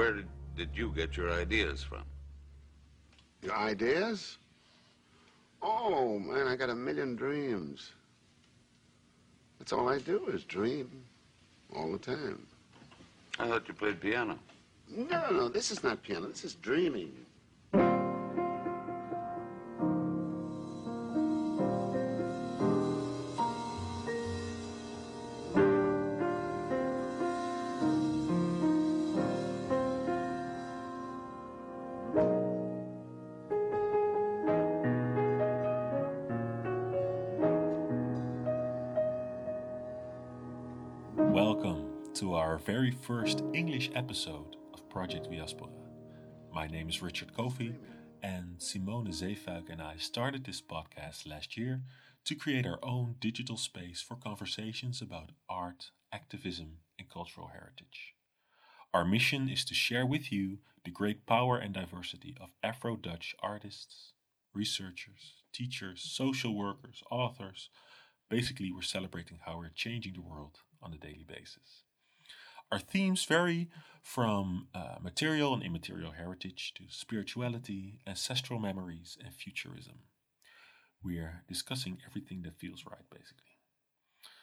where did, did you get your ideas from? Your ideas? Oh, man, I got a million dreams. That's all I do is dream all the time. I thought you played piano. No, no, this is not piano. This is dreaming. First English episode of Project Diaspora. My name is Richard Kofi, and Simone Zeefuik and I started this podcast last year to create our own digital space for conversations about art, activism, and cultural heritage. Our mission is to share with you the great power and diversity of Afro Dutch artists, researchers, teachers, social workers, authors. Basically, we're celebrating how we're changing the world on a daily basis. Our themes vary from uh, material and immaterial heritage to spirituality, ancestral memories, and futurism. We are discussing everything that feels right, basically.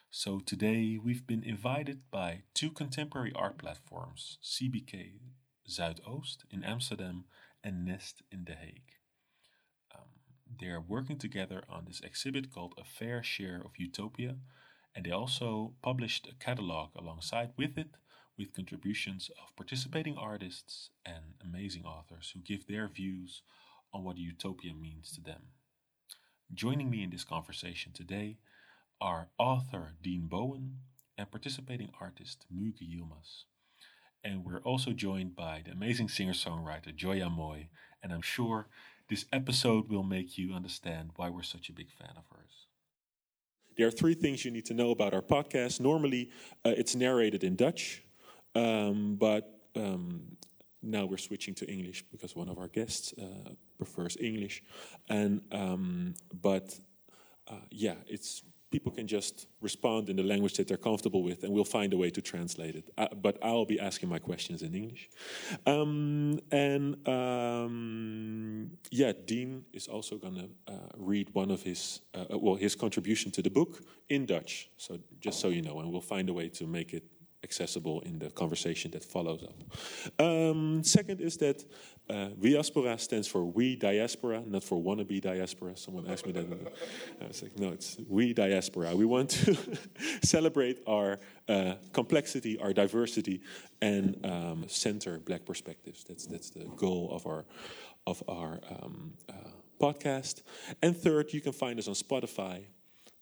So today we've been invited by two contemporary art platforms, CBK Zuidoost in Amsterdam and Nest in The Hague. Um, they are working together on this exhibit called A Fair Share of Utopia, and they also published a catalog alongside with it with contributions of participating artists and amazing authors who give their views on what utopia means to them. Joining me in this conversation today are author Dean Bowen and participating artist Muge Yilmaz. And we're also joined by the amazing singer songwriter Joya Mooi, and I'm sure this episode will make you understand why we're such a big fan of hers. There are three things you need to know about our podcast. Normally, uh, it's narrated in Dutch, um, but um, now we're switching to English because one of our guests uh, prefers English. And um, but uh, yeah, it's people can just respond in the language that they're comfortable with, and we'll find a way to translate it. Uh, but I'll be asking my questions in English. Um, and um, yeah, Dean is also going to uh, read one of his, uh, well, his contribution to the book in Dutch. So just so you know, and we'll find a way to make it accessible in the conversation that follows up. Um, second is that uh, Diaspora stands for We Diaspora, not for wannabe diaspora. Someone asked me that. I was like, no, it's We Diaspora. We want to celebrate our uh, complexity, our diversity, and um, center Black perspectives. That's that's the goal of our of our um, uh, podcast. And third, you can find us on Spotify.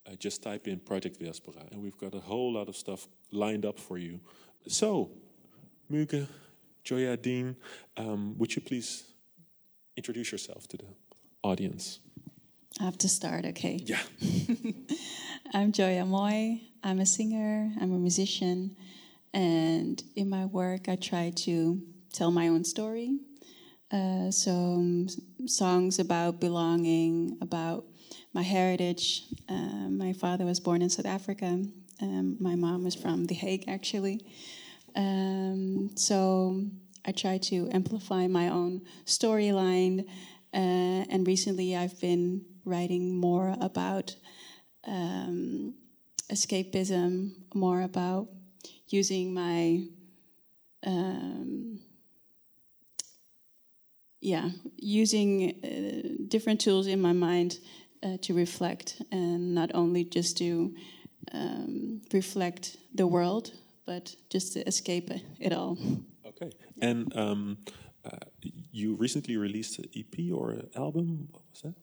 Uh, just type in Project Diaspora, and we've got a whole lot of stuff lined up for you. So, Muge, Joya, Dean, um, would you please introduce yourself to the audience? I have to start, okay. Yeah. I'm Joya Mooi. I'm a singer, I'm a musician, and in my work, I try to tell my own story. Uh, so, songs about belonging, about my heritage. Uh, my father was born in South Africa. Um, my mom is from The Hague, actually. Um, so I try to amplify my own storyline. Uh, and recently I've been writing more about um, escapism, more about using my. Um, yeah, using uh, different tools in my mind uh, to reflect, and not only just to um, reflect the world, but just to escape it all. Okay. And um, uh, you recently released an EP or an album. What was that?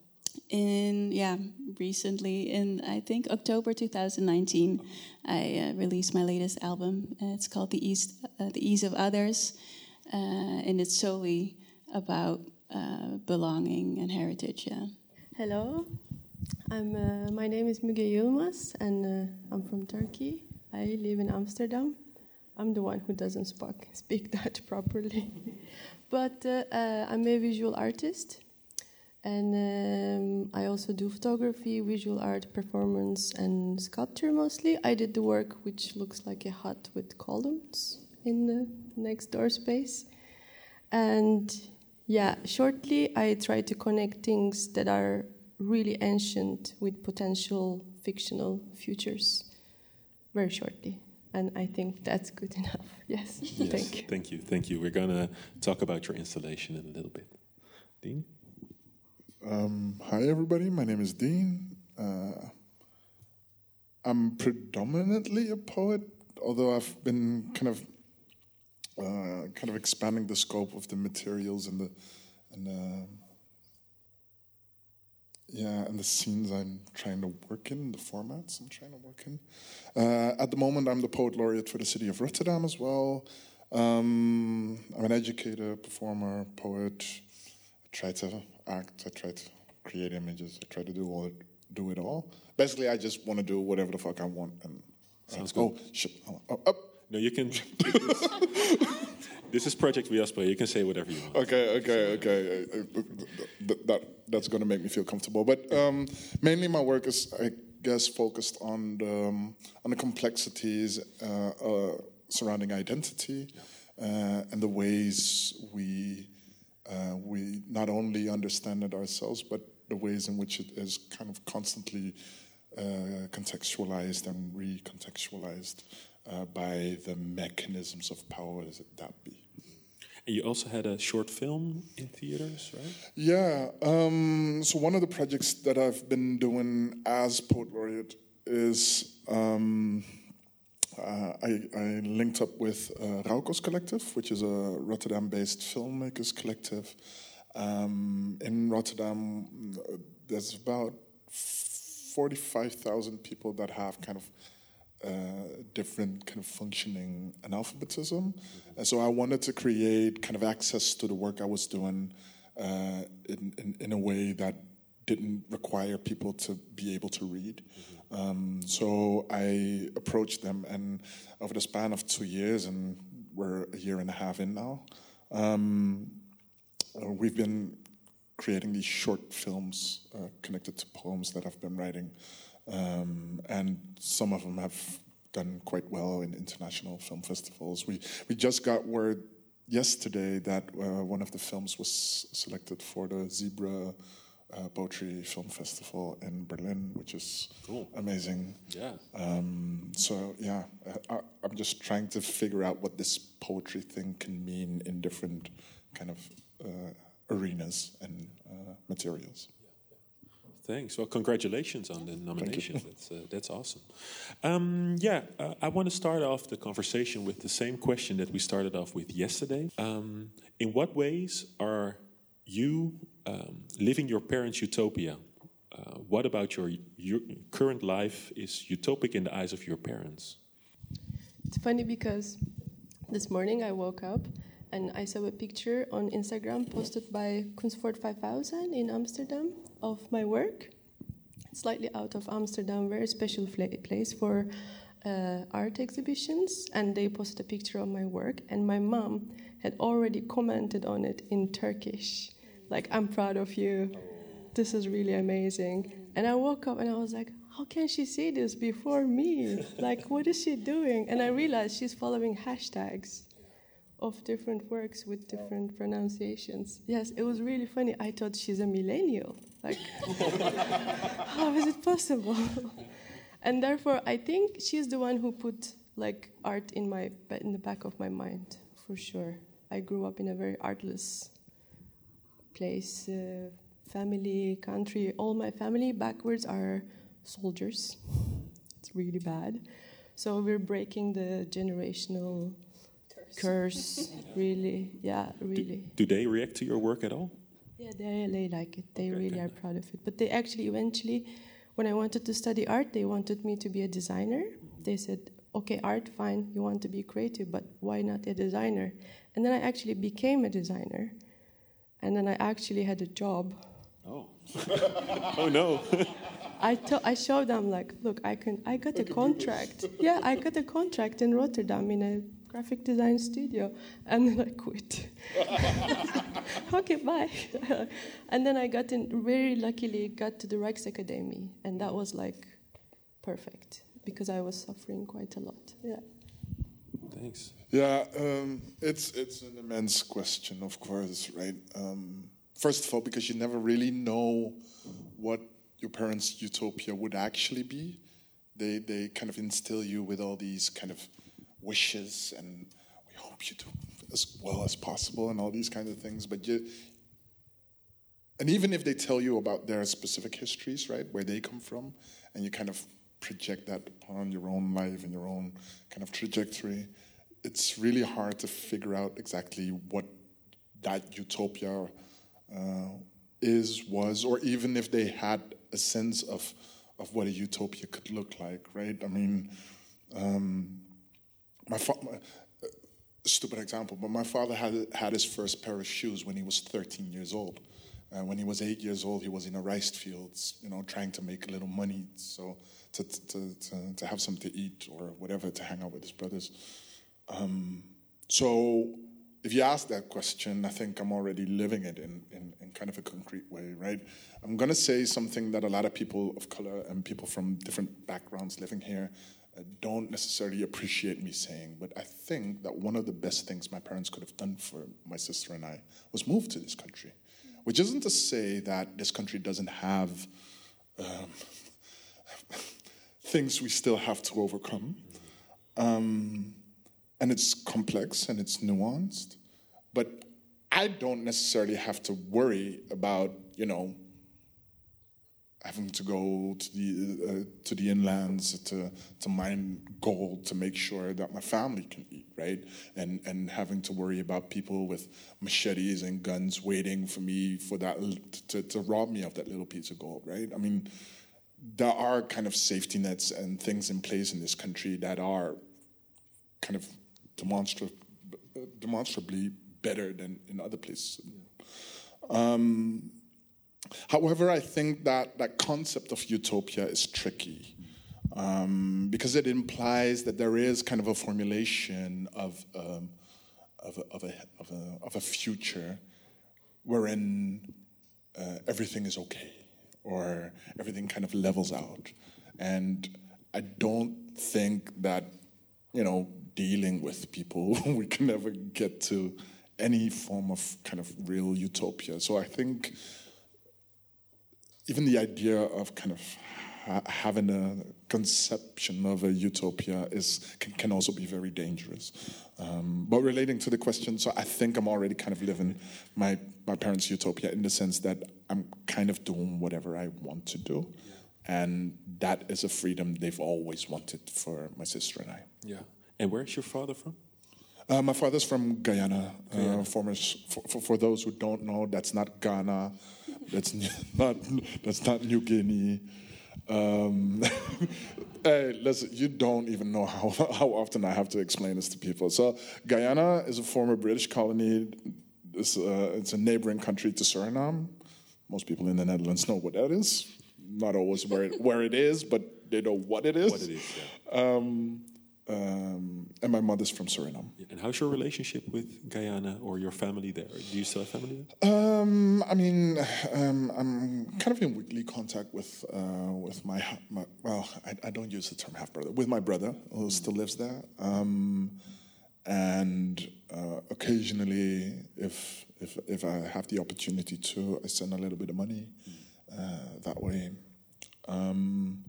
In yeah, recently in I think October 2019, I uh, released my latest album. Uh, it's called "The Ease, uh, The Ease of Others," uh, and it's solely about uh, belonging and heritage. Yeah. Hello, I'm. Uh, my name is Muge Yilmaz, and uh, I'm from Turkey. I live in Amsterdam. I'm the one who doesn't speak speak Dutch properly, but uh, uh, I'm a visual artist, and um, I also do photography, visual art, performance, and sculpture mostly. I did the work which looks like a hut with columns in the next door space. And yeah, shortly, I try to connect things that are really ancient with potential fictional futures very shortly. And I think that's good enough. Yes, yes thank you. Thank you. Thank you. We're going to talk about your installation in a little bit. Dean? Um, hi, everybody. My name is Dean. Uh, I'm predominantly a poet, although I've been kind of uh, kind of expanding the scope of the materials and the and uh, yeah, and the scenes I'm trying to work in, the formats I'm trying to work in. Uh, at the moment, I'm the poet laureate for the city of Rotterdam as well. Um, I'm an educator, performer, poet. I try to act. I try to create images. I try to do all do it all. Basically, I just want to do whatever the fuck I want. And sounds good. Oh shit! Oh, oh, oh. No, you can. this is Project Diaspora. You can say whatever you want. Okay, okay, okay. Uh, uh, that, that's going to make me feel comfortable. But um, mainly, my work is, I guess, focused on the um, on the complexities uh, uh, surrounding identity uh, and the ways we uh, we not only understand it ourselves, but the ways in which it is kind of constantly contextualized and recontextualized uh, by the mechanisms of power that be. And you also had a short film in theaters, right? Yeah. Um, so one of the projects that I've been doing as poet laureate is um, uh, I, I, linked up with uh, Raukos Collective, which is a Rotterdam-based filmmakers collective. Um, in Rotterdam, there's about forty-five thousand people that have kind of uh, different kind of functioning analphabetism. Mm-hmm. And so I wanted to create kind of access to the work I was doing uh, in, in, in, a way that didn't require people to be able to read. Mm-hmm. Um, so I approached them, and over the span of two years, and we're a year and a half in now, um, we've been creating these short films uh, connected to poems that I've been writing. Um, and some of them have done quite well in international film festivals. We we just got word yesterday that uh, one of the films was selected for the Zebra uh, Poetry Film Festival in Berlin, which is cool. amazing. Yeah. Um, so yeah, uh, I, am just trying to figure out what this poetry thing can mean in different kind of uh, arenas and uh, materials. Thanks. Well, congratulations on the nomination. that's uh, that's awesome. Um, yeah, uh, I want to start off the conversation with the same question that we started off with yesterday. Um, in what ways are you um, living your parents' utopia? Uh, what about your, your current life is utopic in the eyes of your parents? It's funny because this morning I woke up and I saw a picture on Instagram posted by Kunstfort Vijfhuizen in Amsterdam of my work. Slightly out of Amsterdam, very special place for uh, art exhibitions, and they posted a picture of my work, and my mom had already commented on it in Turkish, like "I'm proud of you, this is really amazing." And I woke up and I was like, "How can she see this before me? Like, what is she doing?" And I realized she's following hashtags of different works with different pronunciations. Yes, it was really funny. I thought she's a millennial. Like, how is it possible? and therefore, I think she's the one who put like art in my in the back of my mind for sure. I grew up in a very artless place, uh, family, country. All my family backwards are soldiers. It's really bad. So we're breaking the generational curse. really, yeah, really. Do, do, they react to your work at all? Yeah, they, they like it. They okay, really okay. are proud of it. But they actually eventually, when I wanted to study art, they wanted me to be a designer. They said, okay, art, fine, you want to be creative, but why not a designer? And then I actually became a designer. And then I actually had a job. Oh. oh no. I, to- I showed them like, look, I can I got a contract. yeah, I got a contract in Rotterdam in a graphic design studio, and then I quit. okay, bye. and then I got in, very luckily got to the Rijksacademie, and that was like perfect because I was suffering quite a lot. Yeah. Thanks. Yeah, um, it's it's an immense question, of course, right? Um, first of all, because you never really know what your parents' utopia would actually be. They they kind of instill you with all these kind of wishes, and we hope you do as well as possible, and all these kinds of things. But you, and even if they tell you about their specific histories, right, where they come from, and you kind of project that upon your own life and your own kind of trajectory, it's really hard to figure out exactly what that utopia uh, is, was, or even if they had a sense of of what a utopia could look like, right? I mean, um, my, fa- my uh, stupid example, but my father had had his first pair of shoes when he was 13 years old. Uh, when he was eight years old, he was in a rice fields, you know, trying to make a little money, so to to, to, to have something to eat or whatever, to hang out with his brothers. Um, so if you ask that question, I think I'm already living it in, in, in kind of a concrete way, right? I'm going to say something that a lot of people of color and people from different backgrounds living here don't necessarily appreciate me saying, but I think that one of the best things my parents could have done for my sister and I was move to this country. Which isn't to say that this country doesn't have um, things we still have to overcome. Um, and it's complex and it's nuanced. But I don't necessarily have to worry about, you know, having to go to the uh, to the inlands to to mine gold to make sure that my family can eat, right? And and having to worry about people with machetes and guns waiting for me for that to to rob me of that little piece of gold, right? I mean, there are kind of safety nets and things in place in this country that are kind of demonstra- demonstrably better than in other places. Um, however, I think that that concept of utopia is tricky um, because it implies that there is kind of a formulation of, um, of, a, of, a, of, a, of a future wherein uh, everything is okay or everything kind of levels out. And I don't think that, you know, dealing with people, we can never get to any form of kind of real utopia. So I think even the idea of kind of ha- having a conception of a utopia is can, can also be very dangerous. Um, but relating to the question, so I think I'm already kind of living my my parents' utopia in the sense that I'm kind of doing whatever I want to do, and that is a freedom they've always wanted for my sister and I. Yeah. And where's your father from? Uh, my father's from Guyana. Uh, former, for, for, for those who don't know, that's not Ghana. That's not that's not New Guinea. Um, hey, listen, you don't even know how, how often I have to explain this to people. So, Guyana is a former British colony. It's, uh, it's a neighboring country to Suriname. Most people in the Netherlands know what that is. Not always where it, where it is, but they know what it is. What it is, yeah. Um, um, and my mother's from Suriname. And how's your relationship with Guyana or your family there? Do you still have family there? Um, I mean, um, I'm kind of in weekly contact with uh, with my, my well, I, I, don't use the term half brother with my brother who still lives there, um, and uh, occasionally, if if if I have the opportunity to, I send a little bit of money uh, that way. Um,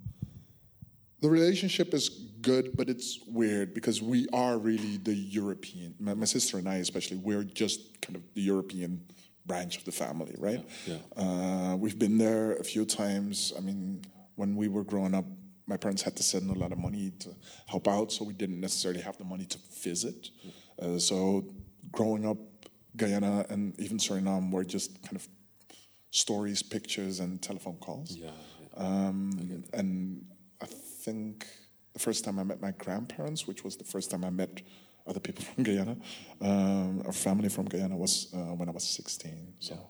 the relationship is good, but it's weird because we are really the European. My, my, sister and I, especially, we're just kind of the European branch of the family, right? Yeah. yeah. Uh, we've been there a few times. I mean, when we were growing up, my parents had to send a lot of money to help out, so we didn't necessarily have the money to visit. Uh, so, growing up, Guyana and even Suriname were just kind of stories, pictures, and telephone calls. Yeah. yeah. Um, and I think the first time I met my grandparents, which was the first time I met other people from Guyana, um, our family from Guyana, was uh, when I was 16. So. Yeah.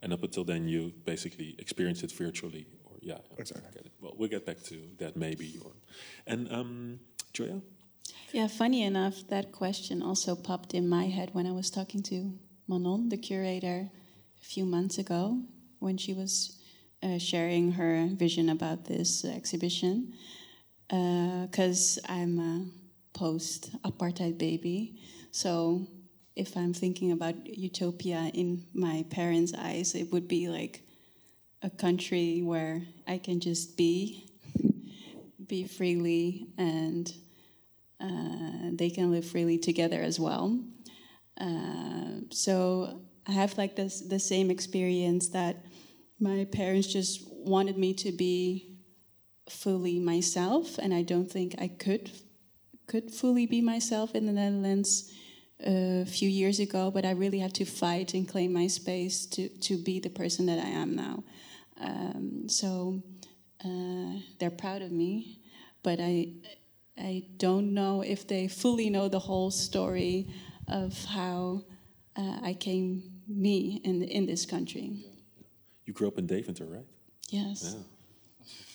And up until then, you basically experienced it virtually, or yeah, exactly. Well, we'll get back to that maybe. Or, and um, Joya. Yeah, funny enough, that question also popped in my head when I was talking to Manon, the curator, a few months ago when she was uh, sharing her vision about this uh, exhibition because uh, I'm a post apartheid baby. So if I'm thinking about utopia in my parents' eyes, it would be like a country where I can just be, be freely, and uh, they can live freely together as well. Uh, so I have like this the same experience that my parents just wanted me to be fully myself, and I don't think I could could fully be myself in the Netherlands a few years ago. But I really had to fight and claim my space to to be the person that I am now. Um, so uh, they're proud of me, but I I don't know if they fully know the whole story of how uh, I came me in in this country. You grew up in Deventer, right? Yes, Yeah.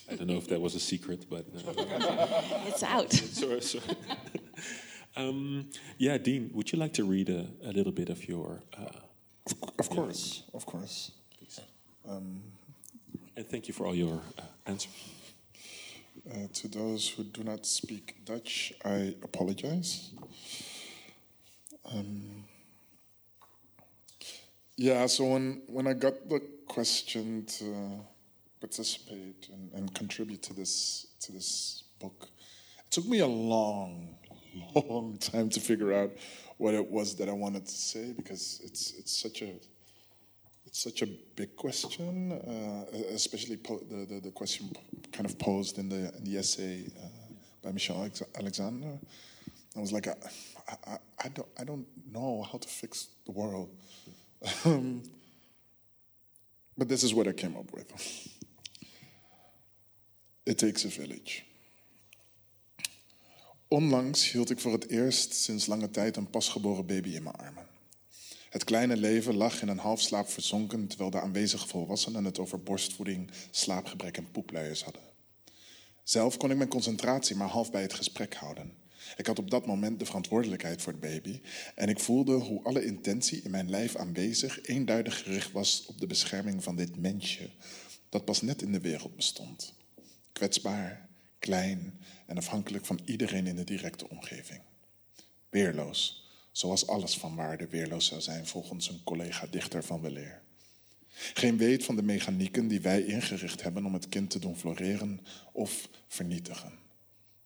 I don't know if that was a secret, but uh, it's out. sorry, sorry. um, yeah, Dean, would you like to read a, a little bit of your? Uh, Of course, of course. Please. And thank you for all your uh, answers. Uh, to those who do not speak Dutch, I apologize. Um, yeah, so when, when I got the question to participate and, and contribute to this to this book, it took me a long, long time to figure out what it was that I wanted to say because it's it's such a it's such a big question, uh, especially po- the, the, the question kind of posed in the, in the essay uh, by Michelle Alex- Alexander. I was like, I, I, I, don't, I don't know how to fix the world. um, but this is what I came up with. It takes a village. Onlangs hield ik voor het eerst sinds lange tijd een pasgeboren baby in mijn armen. Het kleine leven lag in een halfslaap verzonken terwijl de aanwezige volwassenen het over borstvoeding, slaapgebrek en poepluiers hadden. Zelf kon ik mijn concentratie maar half bij het gesprek houden. Ik had op dat moment de verantwoordelijkheid voor de baby en ik voelde hoe alle intentie in mijn lijf aanwezig eenduidig gericht was op de bescherming van dit mensje dat pas net in de wereld bestond. Kwetsbaar, klein en afhankelijk van iedereen in de directe omgeving. Weerloos, zoals alles van waarde weerloos zou zijn volgens een collega-dichter van weleer. Geen weet van de mechanieken die wij ingericht hebben om het kind te doen floreren of vernietigen.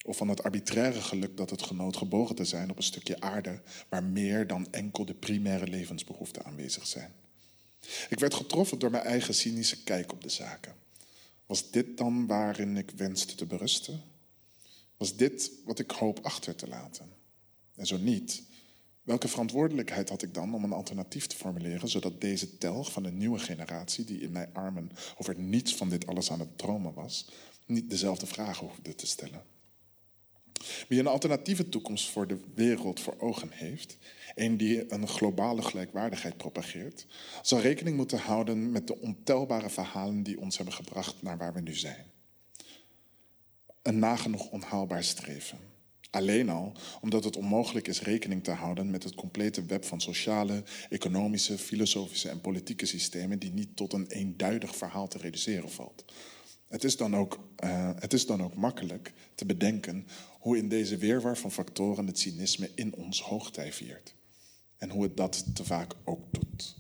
Of van het arbitraire geluk dat het genoot geboren te zijn op een stukje aarde waar meer dan enkel de primaire levensbehoeften aanwezig zijn. Ik werd getroffen door mijn eigen cynische kijk op de zaken. Was dit dan waarin ik wenste te berusten? Was dit wat ik hoop achter te laten? En zo niet, welke verantwoordelijkheid had ik dan om een alternatief te formuleren, zodat deze telg van een nieuwe generatie, die in mijn armen over niets van dit alles aan het dromen was, niet dezelfde vragen hoefde te stellen? Wie een alternatieve toekomst voor de wereld voor ogen heeft, een die een globale gelijkwaardigheid propageert, zal rekening moeten houden met de ontelbare verhalen die ons hebben gebracht naar waar we nu zijn. Een nagenoeg onhaalbaar streven. Alleen al omdat het onmogelijk is rekening te houden met het complete web van sociale, economische, filosofische en politieke systemen die niet tot een eenduidig verhaal te reduceren valt. Het is, dan ook, uh, het is dan ook makkelijk te bedenken hoe in deze weerwar van factoren het cynisme in ons hoogtij viert. En hoe het dat te vaak ook doet.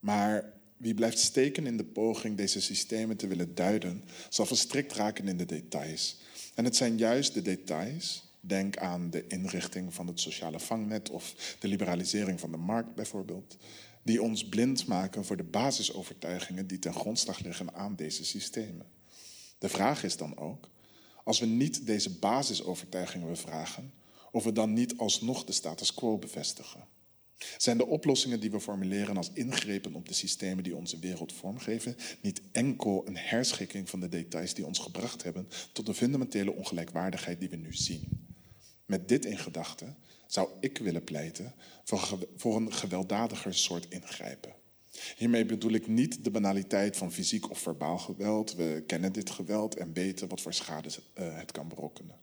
Maar wie blijft steken in de poging deze systemen te willen duiden, zal verstrikt raken in de details. En het zijn juist de details, denk aan de inrichting van het sociale vangnet of de liberalisering van de markt bijvoorbeeld, die ons blind maken voor de basisovertuigingen die ten grondslag liggen aan deze systemen. De vraag is dan ook, als we niet deze basisovertuigingen bevragen, of we dan niet alsnog de status quo bevestigen. Zijn de oplossingen die we formuleren als ingrepen op de systemen die onze wereld vormgeven, niet enkel een herschikking van de details die ons gebracht hebben tot de fundamentele ongelijkwaardigheid die we nu zien? Met dit in gedachten zou ik willen pleiten voor een gewelddadiger soort ingrijpen. Hiermee bedoel ik niet de banaliteit van fysiek of verbaal geweld. We kennen dit geweld en weten wat voor schade het kan berokkenen.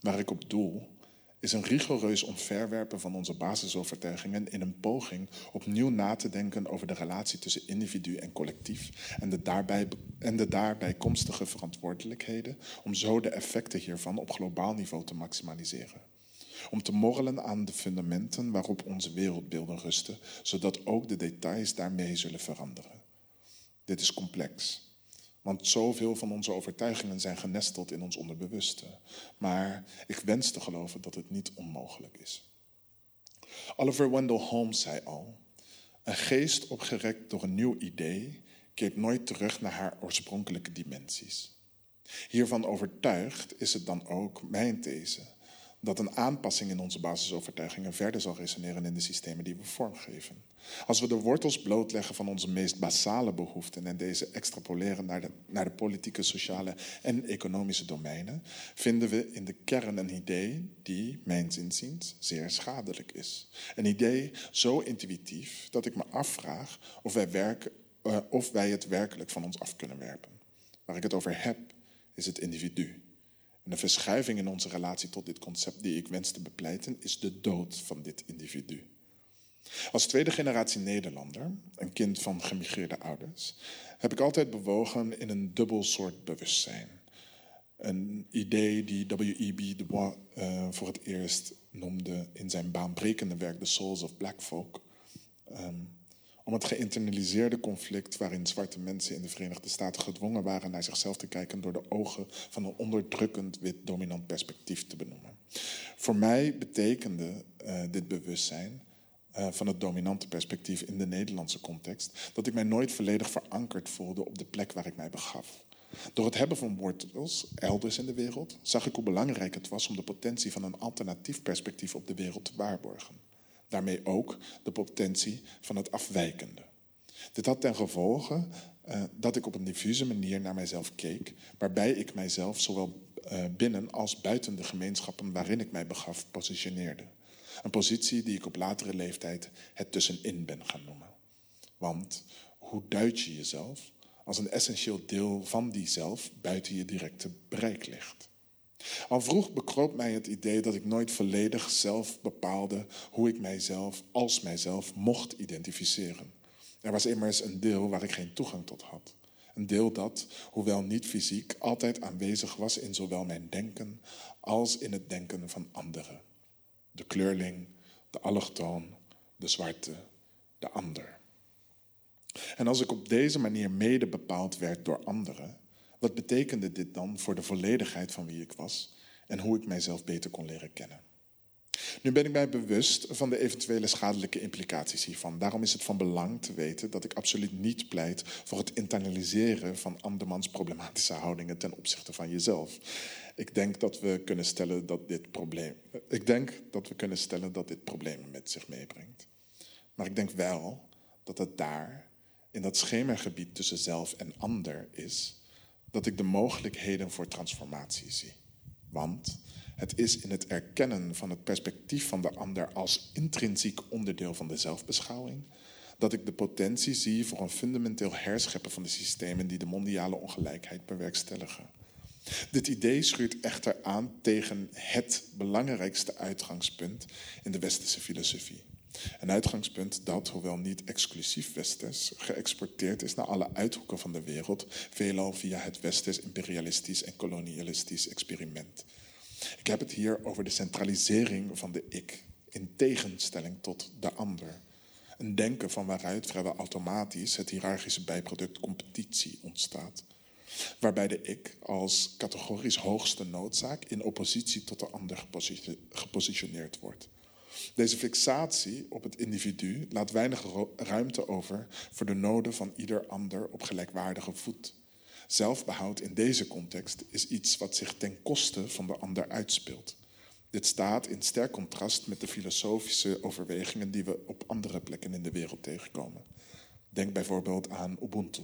Waar ik op doel is een rigoureus omverwerpen van onze basisovertuigingen in een poging opnieuw na te denken over de relatie tussen individu en collectief en de daarbij, en de daarbij komstige verantwoordelijkheden om zo de effecten hiervan op globaal niveau te maximaliseren. Om te morrelen aan de fundamenten waarop onze wereldbeelden rusten, zodat ook de details daarmee zullen veranderen. Dit is complex, want zoveel van onze overtuigingen zijn genesteld in ons onderbewuste. Maar ik wens te geloven dat het niet onmogelijk is. Oliver Wendell Holmes zei al: Een geest opgerekt door een nieuw idee keert nooit terug naar haar oorspronkelijke dimensies. Hiervan overtuigd is het dan ook mijn these dat een aanpassing in onze basisovertuigingen verder zal resoneren in de systemen die we vormgeven. Als we de wortels blootleggen van onze meest basale behoeften en deze extrapoleren naar de, naar de politieke, sociale en economische domeinen, vinden we in de kern een idee die, mijns inziens, zeer schadelijk is. Een idee zo intuïtief dat ik me afvraag of wij, werken, uh, of wij het werkelijk van ons af kunnen werpen. Waar ik het over heb, is het individu. En de verschuiving in onze relatie tot dit concept die ik wens te bepleiten, is de dood van dit individu. Als tweede generatie Nederlander, een kind van gemigreerde ouders, heb ik altijd bewogen in een dubbel soort bewustzijn. Een idee die W.E.B. Du Bois uh, voor het eerst noemde in zijn baanbrekende werk The Souls of Black Folk. Um, om het geïnternaliseerde conflict waarin zwarte mensen in de Verenigde Staten gedwongen waren naar zichzelf te kijken door de ogen van een onderdrukkend wit dominant perspectief te benoemen. Voor mij betekende uh, dit bewustzijn uh, van het dominante perspectief in de Nederlandse context dat ik mij nooit volledig verankerd voelde op de plek waar ik mij begaf. Door het hebben van wortels elders in de wereld zag ik hoe belangrijk het was om de potentie van een alternatief perspectief op de wereld te waarborgen. Daarmee ook de potentie van het afwijkende. Dit had ten gevolge uh, dat ik op een diffuse manier naar mijzelf keek, waarbij ik mijzelf zowel uh, binnen als buiten de gemeenschappen waarin ik mij begaf positioneerde. Een positie die ik op latere leeftijd het tussenin ben gaan noemen. Want hoe duid je jezelf als een essentieel deel van die zelf buiten je directe bereik ligt? Al vroeg bekroop mij het idee dat ik nooit volledig zelf bepaalde hoe ik mijzelf als mijzelf mocht identificeren. Er was immers een deel waar ik geen toegang tot had. Een deel dat, hoewel niet fysiek, altijd aanwezig was in zowel mijn denken als in het denken van anderen. De kleurling, de allochtoon, de zwarte, de ander. En als ik op deze manier mede bepaald werd door anderen, wat betekende dit dan voor de volledigheid van wie ik was en hoe ik mijzelf beter kon leren kennen? Nu ben ik mij bewust van de eventuele schadelijke implicaties hiervan. Daarom is het van belang te weten dat ik absoluut niet pleit voor het internaliseren van andermans problematische houdingen ten opzichte van jezelf. Ik denk dat we kunnen stellen dat dit probleem. Ik denk dat we kunnen stellen dat dit problemen met zich meebrengt. Maar ik denk wel dat het daar, in dat schemagebied tussen zelf en ander, is dat ik de mogelijkheden voor transformatie zie. Want het is in het erkennen van het perspectief van de ander als intrinsiek onderdeel van de zelfbeschouwing dat ik de potentie zie voor een fundamenteel herscheppen van de systemen die de mondiale ongelijkheid bewerkstelligen. Dit idee schuurt echter aan tegen het belangrijkste uitgangspunt in de westerse filosofie. Een uitgangspunt dat, hoewel niet exclusief westers, geëxporteerd is naar alle uithoeken van de wereld, veelal via het westers imperialistisch en kolonialistisch experiment. Ik heb het hier over de centralisering van de ik, in tegenstelling tot de ander. Een denken van waaruit vrijwel automatisch het hiërarchische bijproduct competitie ontstaat. Waarbij de ik als categorisch hoogste noodzaak in oppositie tot de ander gepositioneerd wordt. Deze fixatie op het individu laat weinig ruimte over voor de noden van ieder ander op gelijkwaardige voet. Zelfbehoud in deze context is iets wat zich ten koste van de ander uitspeelt. Dit staat in sterk contrast met de filosofische overwegingen die we op andere plekken in de wereld tegenkomen. Denk bijvoorbeeld aan Ubuntu,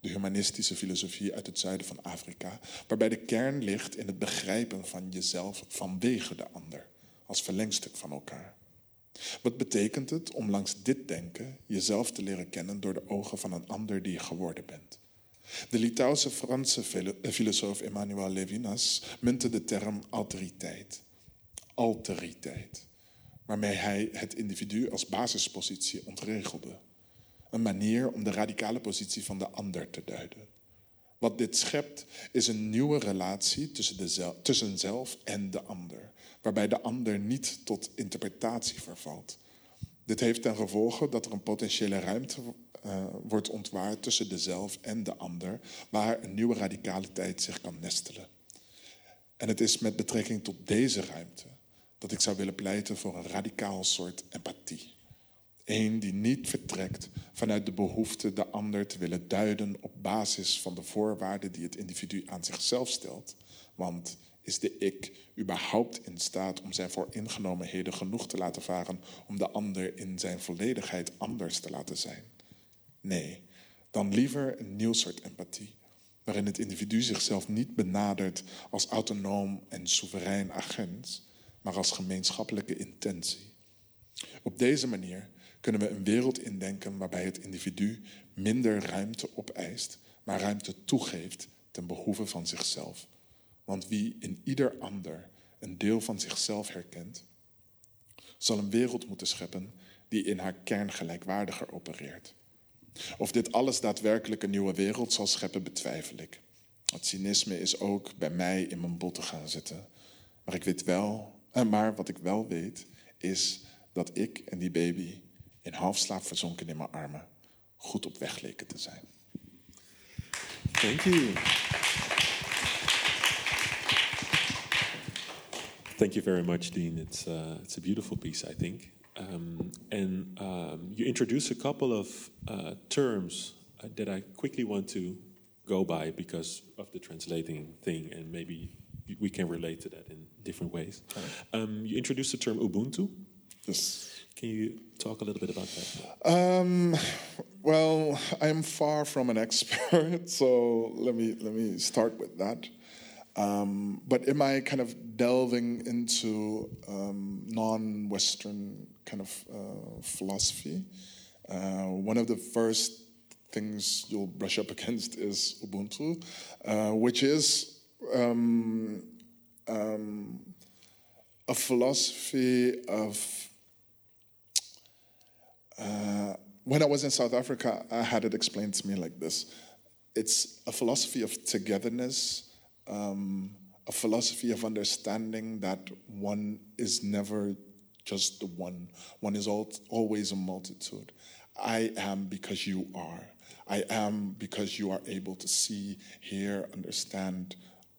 de humanistische filosofie uit het zuiden van Afrika, waarbij de kern ligt in het begrijpen van jezelf vanwege de ander als verlengstuk van elkaar. Wat betekent het om langs dit denken jezelf te leren kennen door de ogen van een ander die je geworden bent? De Litouwse Franse eh, filosoof Emmanuel Levinas muntte de term alteriteit. Alteriteit. Waarmee hij het individu als basispositie ontregelde. Een manier om de radicale positie van de ander te duiden. Wat dit schept is een nieuwe relatie tussen, de zel- tussen zelf en de ander, waarbij de ander niet tot interpretatie vervalt. Dit heeft ten gevolge dat er een potentiële ruimte eh, wordt ontwaard tussen de zelf en de ander, waar een nieuwe radicaliteit zich kan nestelen. En het is met betrekking tot deze ruimte dat ik zou willen pleiten voor een radicaal soort empathie. Eén die niet vertrekt vanuit de behoefte de ander te willen duiden op basis van de voorwaarden die het individu aan zichzelf stelt. Want is de ik überhaupt in staat om zijn vooringenomenheden genoeg te laten varen om de ander in zijn volledigheid anders te laten zijn? Nee, dan liever een nieuw soort empathie, waarin het individu zichzelf niet benadert als autonoom en soeverein agent, maar als gemeenschappelijke intentie. Op deze manier kunnen we een wereld indenken waarbij het individu minder ruimte opeist, maar ruimte toegeeft ten behoeve van zichzelf. Want wie in ieder ander een deel van zichzelf herkent, zal een wereld moeten scheppen die in haar kern gelijkwaardiger opereert. Of dit alles daadwerkelijk een nieuwe wereld zal scheppen, betwijfel ik. Het cynisme is ook bij mij in mijn botten gaan zitten. Maar ik weet wel, eh, maar wat ik wel weet, is dat ik en die baby in halfslaap verzonken in mijn armen goed op weg leken te zijn. Thank you. Thank you very much, Dean. It's uh, it's a beautiful piece, I think. Um, and um, you introduce a couple of uh, terms uh, that I quickly want to go by because of the translating thing, and maybe we can relate to that in different ways. Um, you introduced the term Ubuntu. Yes. Can you talk a little bit about that? Um, well, I'm far from an expert, so let me let me start with that. Um, but am I kind of delving into um, non-Western kind of uh, philosophy? Uh, one of the first things you'll brush up against is Ubuntu, uh, which is um, um, a philosophy of uh, when I was in South Africa, I had it explained to me like this it's a philosophy of togetherness, um, a philosophy of understanding that one is never just the one, one is al- always a multitude. I am because you are. I am because you are able to see, hear, understand,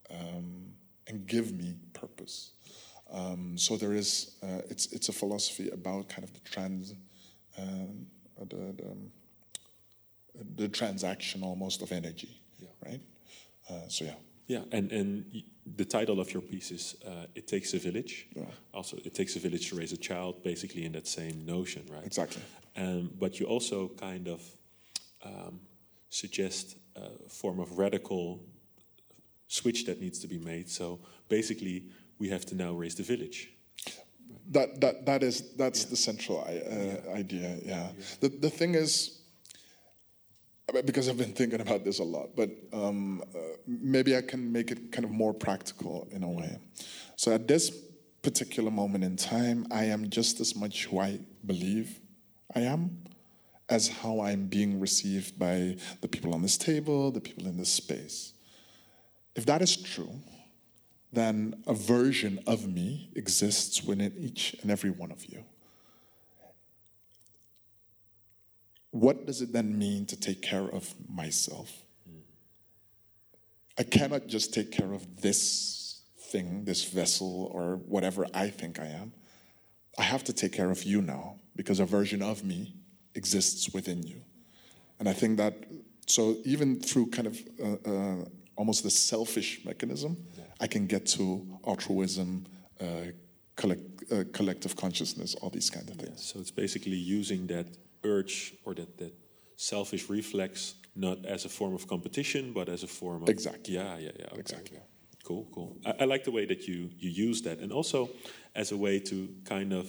um, and give me purpose. Um, so there is, uh, it's, it's a philosophy about kind of the trans, um, uh, the, the, um, the transaction almost of energy, right? Uh, so yeah. Yeah, and and the title of your piece is uh, "It Takes a Village." Yeah. Also, it takes a village to raise a child, basically in that same notion, right? Exactly. Um, but you also kind of um, suggest a form of radical switch that needs to be made. So basically, we have to now raise the village. That that that is that's the central I, uh, idea. Yeah. The the thing is, because I've been thinking about this a lot, but um, uh, maybe I can make it kind of more practical in a way. So at this particular moment in time, I am just as much who I believe I am as how I'm being received by the people on this table, the people in this space. If that is true, then a version of me exists within each and every one of you. What does it then mean to take care of myself? I cannot just take care of this thing, this vessel, or whatever I think I am. I have to take care of you now because a version of me exists within you. And I think that, so even through kind of uh, uh, almost the selfish mechanism, I can get to altruism, uh, collect, uh, collective consciousness, all these kind of things. So it's basically using that urge or that, that selfish reflex not as a form of competition, but as a form of Exactly. Yeah, yeah, yeah. okay. Exactly. Cool, cool. I, I like the way that you you use that, and also as a way to kind of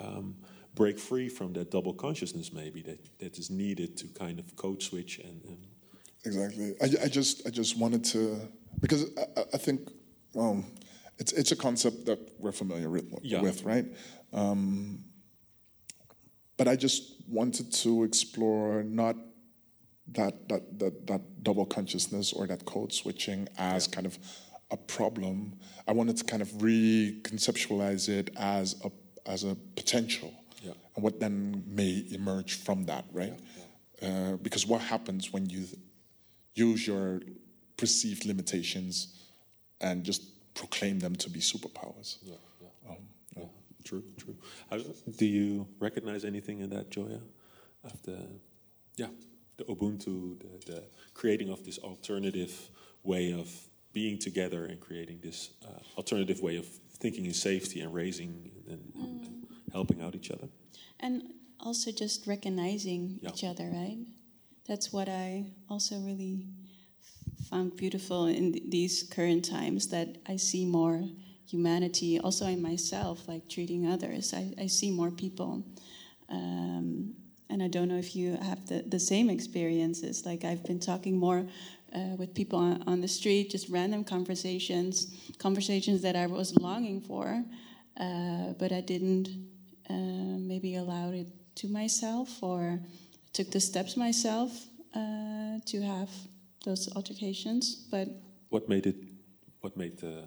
um, break free from that double consciousness, maybe that that is needed to kind of code switch and. and Exactly. I, I just I just wanted to because I, I- think um, it's it's a concept that we're familiar with, Yeah. with right? Um, but I just wanted to explore not that that that, that double consciousness or that code switching as kind of a problem. I wanted to kind of reconceptualize it as a as a potential, Yeah. and what then may emerge from that, right? Uh, because what happens when you use your perceived limitations and just proclaim them to be superpowers? Yeah, yeah. yeah. True, true. How, do you recognize anything in that, Joya? Of the, yeah, the Ubuntu, the, the creating of this alternative way of being together and creating this uh, alternative way of thinking in safety and raising and, and helping out each other. And also just recognizing Yeah. each other, right? That's what I also really found beautiful in th- these current times that I see more humanity also in myself, like treating others. I, I see more people. Um, and I don't know if you have the, the same experiences. Like I've been talking more uh, with people on, on the street, just random conversations, conversations that I was longing for, uh, but I didn't uh, maybe allow it to myself or took the steps myself uh, to have those altercations. But What made it? What made the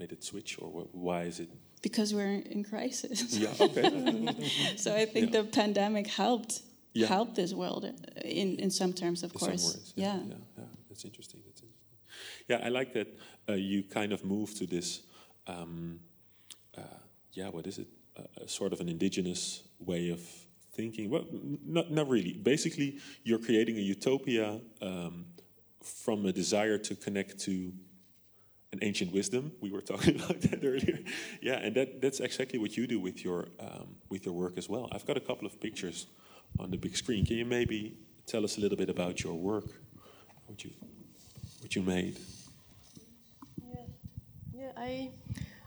made it switch, or wh- why is it? because we're in crisis. Yeah. Okay. so I think Yeah. the pandemic helped Yeah. help this world in in some terms, of In course. words, yeah, yeah, yeah. That's interesting. That's interesting. Yeah, I like that uh, you kind of move to this. Um, uh, yeah, what is it? Uh, sort of an indigenous way of thinking. Well, not not really. Basically, you're creating a utopia um, from a desire to connect to an ancient wisdom. We were talking about that earlier. Yeah, and that, that's exactly what you do with your um, with your work as well. I've got a couple of pictures on the big screen. Can you maybe tell us a little bit about your work, what you what you made? Yeah, I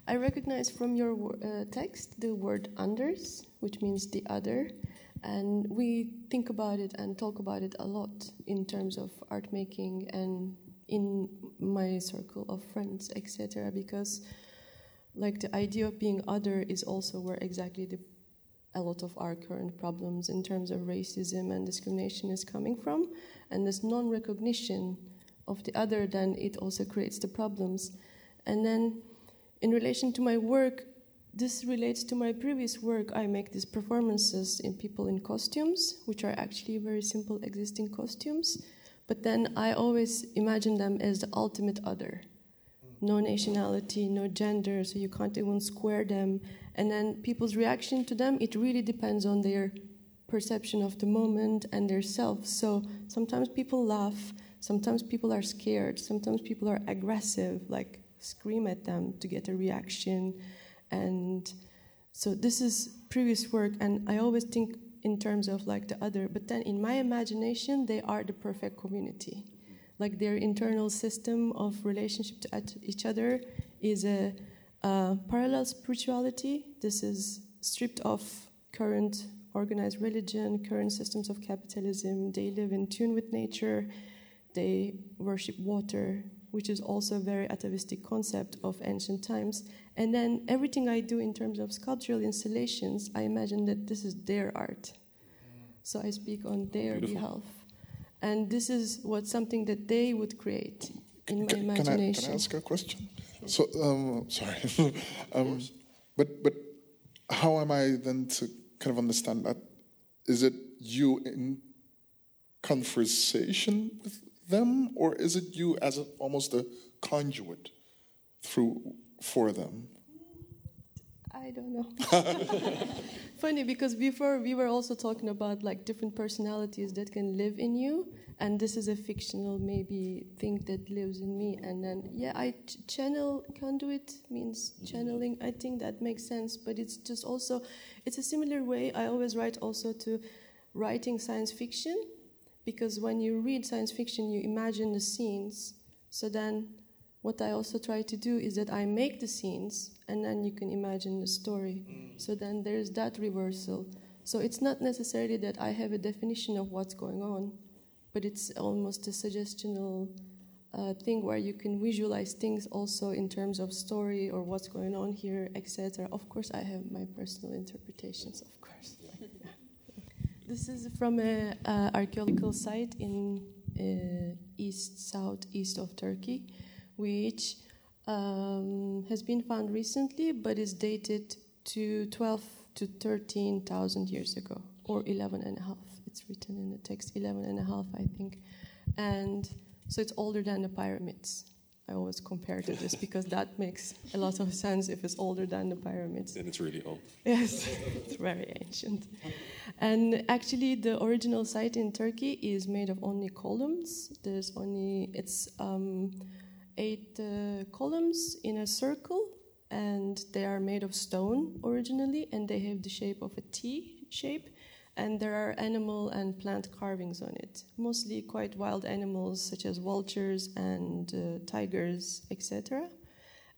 I recognize from your uh, text the word "anders," which means the other, and we think about it and talk about it a lot in terms of art making and in my circle of friends, etc. Because, like, the idea of being other is also where exactly the a lot of our current problems in terms of racism and discrimination is coming from, and this non-recognition of the other, then it also creates the problems. And then, in relation to my work, this relates to my previous work. I make these performances in people in costumes, which are actually very simple existing costumes. But then I always imagine them as the ultimate other. No nationality, no gender, so you can't even square them. And then people's reaction to them, it really depends on their perception of the moment and their self. So sometimes people laugh, sometimes people are scared, sometimes people are aggressive, like scream at them to get a reaction. And so this is previous work, and I always think in terms of like the other, but then in my imagination, they are the perfect community. Like their internal system of relationship to each other is a, a parallel spirituality. This is stripped of current organized religion, current systems of capitalism. They live in tune with nature. They worship water, which is also a very atavistic concept of ancient times. And then everything I do in terms of sculptural installations, I imagine that this is their art. So I speak on their Beautiful. behalf. And this is what something that they would create in my Can, can I, imagination. can I ask a question? So, um, sorry, um, but but how am I then to kind of understand that? Is it you in conversation with them, or is it you as a, almost a conduit through for them? I don't know. Funny because before we were also talking about like different personalities that can live in you, and this is a fictional maybe thing that lives in me. And then yeah, I ch- channel conduit means mm-hmm. channeling. I think that makes sense, but it's just also it's a similar way. I always write also to writing science fiction because when you read science fiction, you imagine the scenes. So then what I also try to do is that I make the scenes and then you can imagine the story. So then there's that reversal. So it's not necessarily that I have a definition of what's going on, but it's almost a suggestional uh, thing where you can visualize things also in terms of story or what's going on here, etc. Of course, I have my personal interpretations, of course. This is from an archaeological site in uh, east southeast of Turkey, which um, has been found recently, but is dated to 12 to 13,000 years ago, or 11 and a half. It's written in the text 11 and a half, I think, and so it's older than the pyramids. I always compare to this because that makes a lot of sense if it's older than the pyramids. And it's really old. Yes, it's very ancient. And actually, the original site in Turkey is made of only columns. There's only it's um, eight uh, columns in a circle, and they are made of stone originally, and they have the shape of a T shape and there are animal and plant carvings on it, mostly quite wild animals such as vultures and uh, tigers, etc.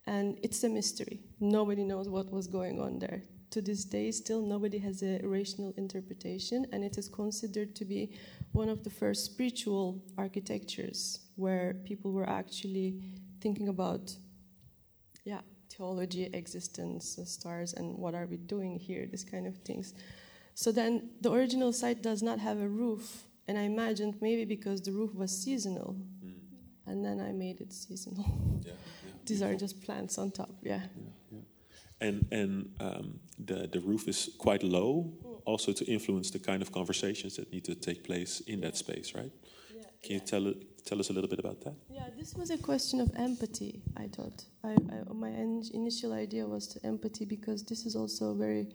And it's a mystery. Nobody knows what was going on there. To this day, still nobody has a rational interpretation, and it is considered to be one of the first spiritual architectures where people were actually thinking about, yeah, theology, existence, stars, and what are we doing here, this kind of things. So then the original site does not have a roof, and I imagined maybe because the roof was seasonal, mm. and then I made it seasonal. Yeah, yeah. These are just plants on top, yeah. yeah and and um, the the roof is quite low, mm. also to influence the kind of conversations that need to take place in that space, right? Can you tell tell us a little bit about that? Yeah, this was a question of empathy. I thought I, I, my initial idea was to empathy because this is also very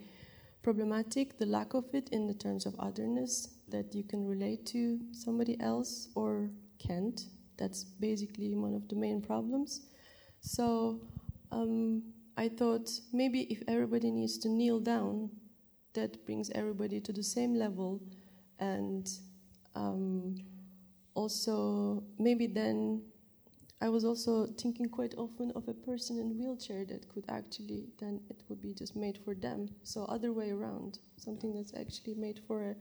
problematic, the lack of it in the terms of otherness, that you can relate to somebody else or can't. That's basically one of the main problems. So um, I thought maybe if everybody needs to kneel down, that brings everybody to the same level, and um, also maybe then I was also thinking quite often of a person in wheelchair that could actually then it would be just made for them. So other way around, something that's actually made for a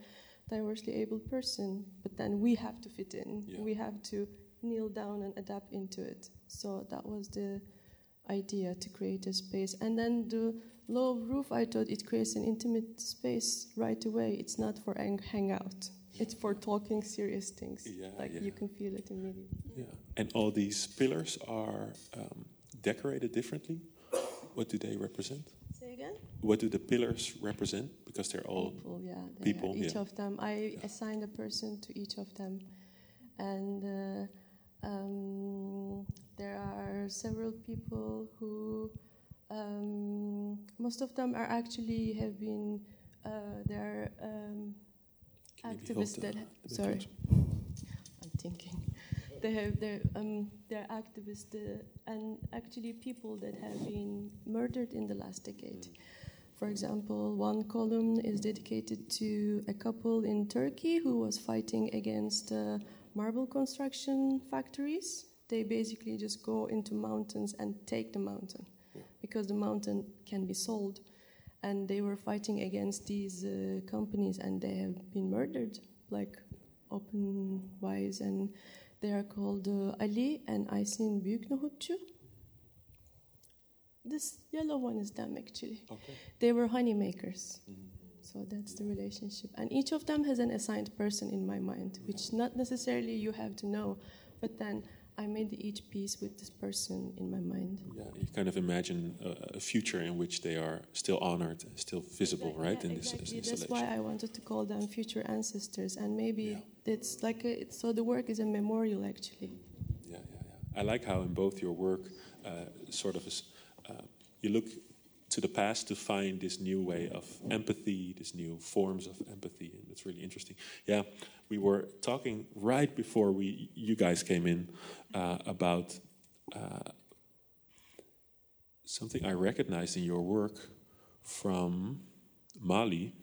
diversely able person, but then we have to fit in. Yeah. We have to kneel down and adapt into it. So that was the idea to create a space. And then the low roof, I thought it creates an intimate space right away. It's not for hang- hangout. It's for talking serious things. Yeah, like yeah. you can feel it immediately. Yeah, and all these pillars are um, decorated differently. What do they represent? Say again. What do the pillars represent? Because they're all people. Yeah, they people. Each yeah. of them. I assigned a person to each of them, and. Uh, um, there are several people who um, most of them are actually have been uh, they're um, activists that sorry. i'm thinking. They have they're um, they're activists uh, and actually people that have been murdered in the last decade. For example one column is dedicated to a couple in turkey who was fighting against uh, marble construction factories. They basically just go into mountains and take the mountain because the mountain can be sold and they were fighting against these uh, companies and they have been murdered like open wise and they are called uh, Ali and Aysin Büyüknohutçu. This yellow one is them actually. Okay. They were honey makers. Mm-hmm. So that's the relationship. And each of them has an assigned person in my mind, which not necessarily you have to know, but then I made each piece with this person in my mind. Yeah, you kind of imagine a, a future in which they are still honored, still visible, exactly, right? Yeah, in exactly. this installation. That's why I wanted to call them future ancestors, and maybe yeah. it's like a, it's, so. The work is a memorial, actually. Yeah, yeah, yeah. I like how in both your work, uh, sort of, uh, you look to the past to find this new way of empathy, this new forms of empathy, and it's really interesting. Yeah, we were talking right before we you guys came in uh, about uh, something I recognized in your work from Mali,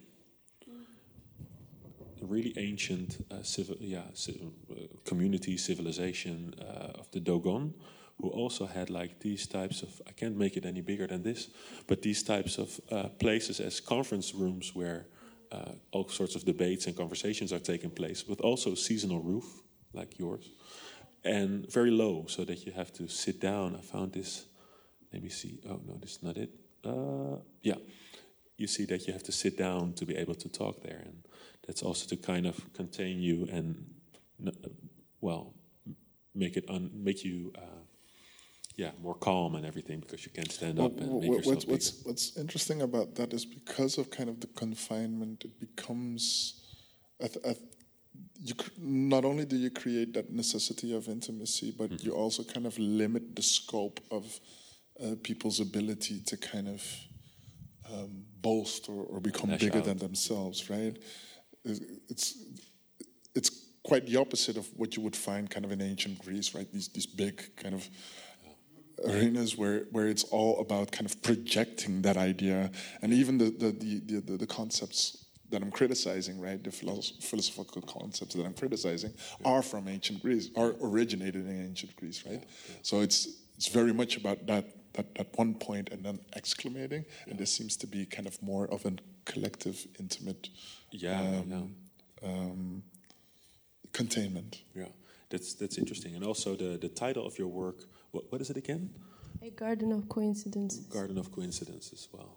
a really ancient uh, civil, yeah, uh, community civilization uh, of the Dogon who also had like these types of I can't make it any bigger than this, but these types of uh, places as conference rooms where uh, all sorts of debates and conversations are taking place, with also seasonal roof like yours, and very low so that you have to sit down. I found this. Let me see. Oh no, this is not it. Uh, yeah, you see that you have to sit down to be able to talk there, and that's also to kind of contain you and, well, make it un, make you. Uh, yeah, more calm and everything because you can't stand up and make yourself what's, what's, what's interesting about that is because of kind of the confinement, it becomes. I th- I th- you not only do you create that necessity of intimacy, but mm-hmm. you also kind of limit the scope of uh, people's ability to kind of um, boast or, or become Lash bigger out. than themselves, right? It's it's quite the opposite of what you would find kind of in ancient Greece, right? These these big kind of arenas where, where it's all about kind of projecting that idea and even the, the, the, the, the concepts that I'm criticizing, right, the philosophical concepts that I'm criticizing yeah. are from ancient Greece, are originated in ancient Greece, right? Yeah. So it's it's very much about that that, that one point and then exclamating, yeah. and this seems to be kind of more of a collective, intimate, yeah, um, um, containment. Yeah, that's that's interesting, and also the the title of your work. What what is it again? A garden of coincidences. Garden of coincidences. Well,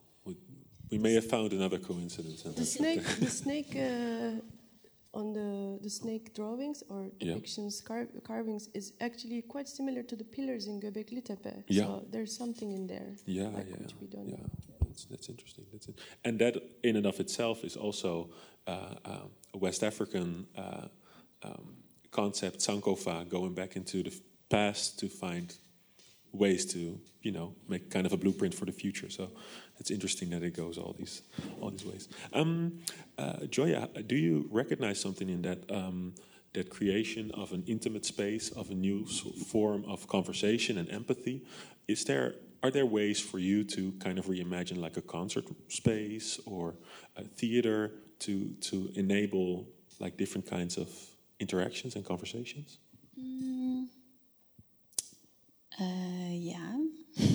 we may have found another coincidence. The snake, the snake uh, on the the snake drawings or depictions, yeah. car carvings is actually quite similar to the pillars in Göbekli Tepe. Yeah. So there's something in there. Yeah, like, yeah, yeah. That's, that's interesting. That's it. And that in and of itself is also uh, uh, a West African uh, um, concept, Sankofa, going back into the past to find ways to, you know, make kind of a blueprint for the future. So it's interesting that it goes all these all these ways. Um, uh, Joya, do you recognize something in that um, that creation of an intimate space, of a new form of conversation and empathy? Is there are there ways for you to kind of reimagine like a concert space or a theater to to enable like different kinds of interactions and conversations? Mm. Uh, yeah.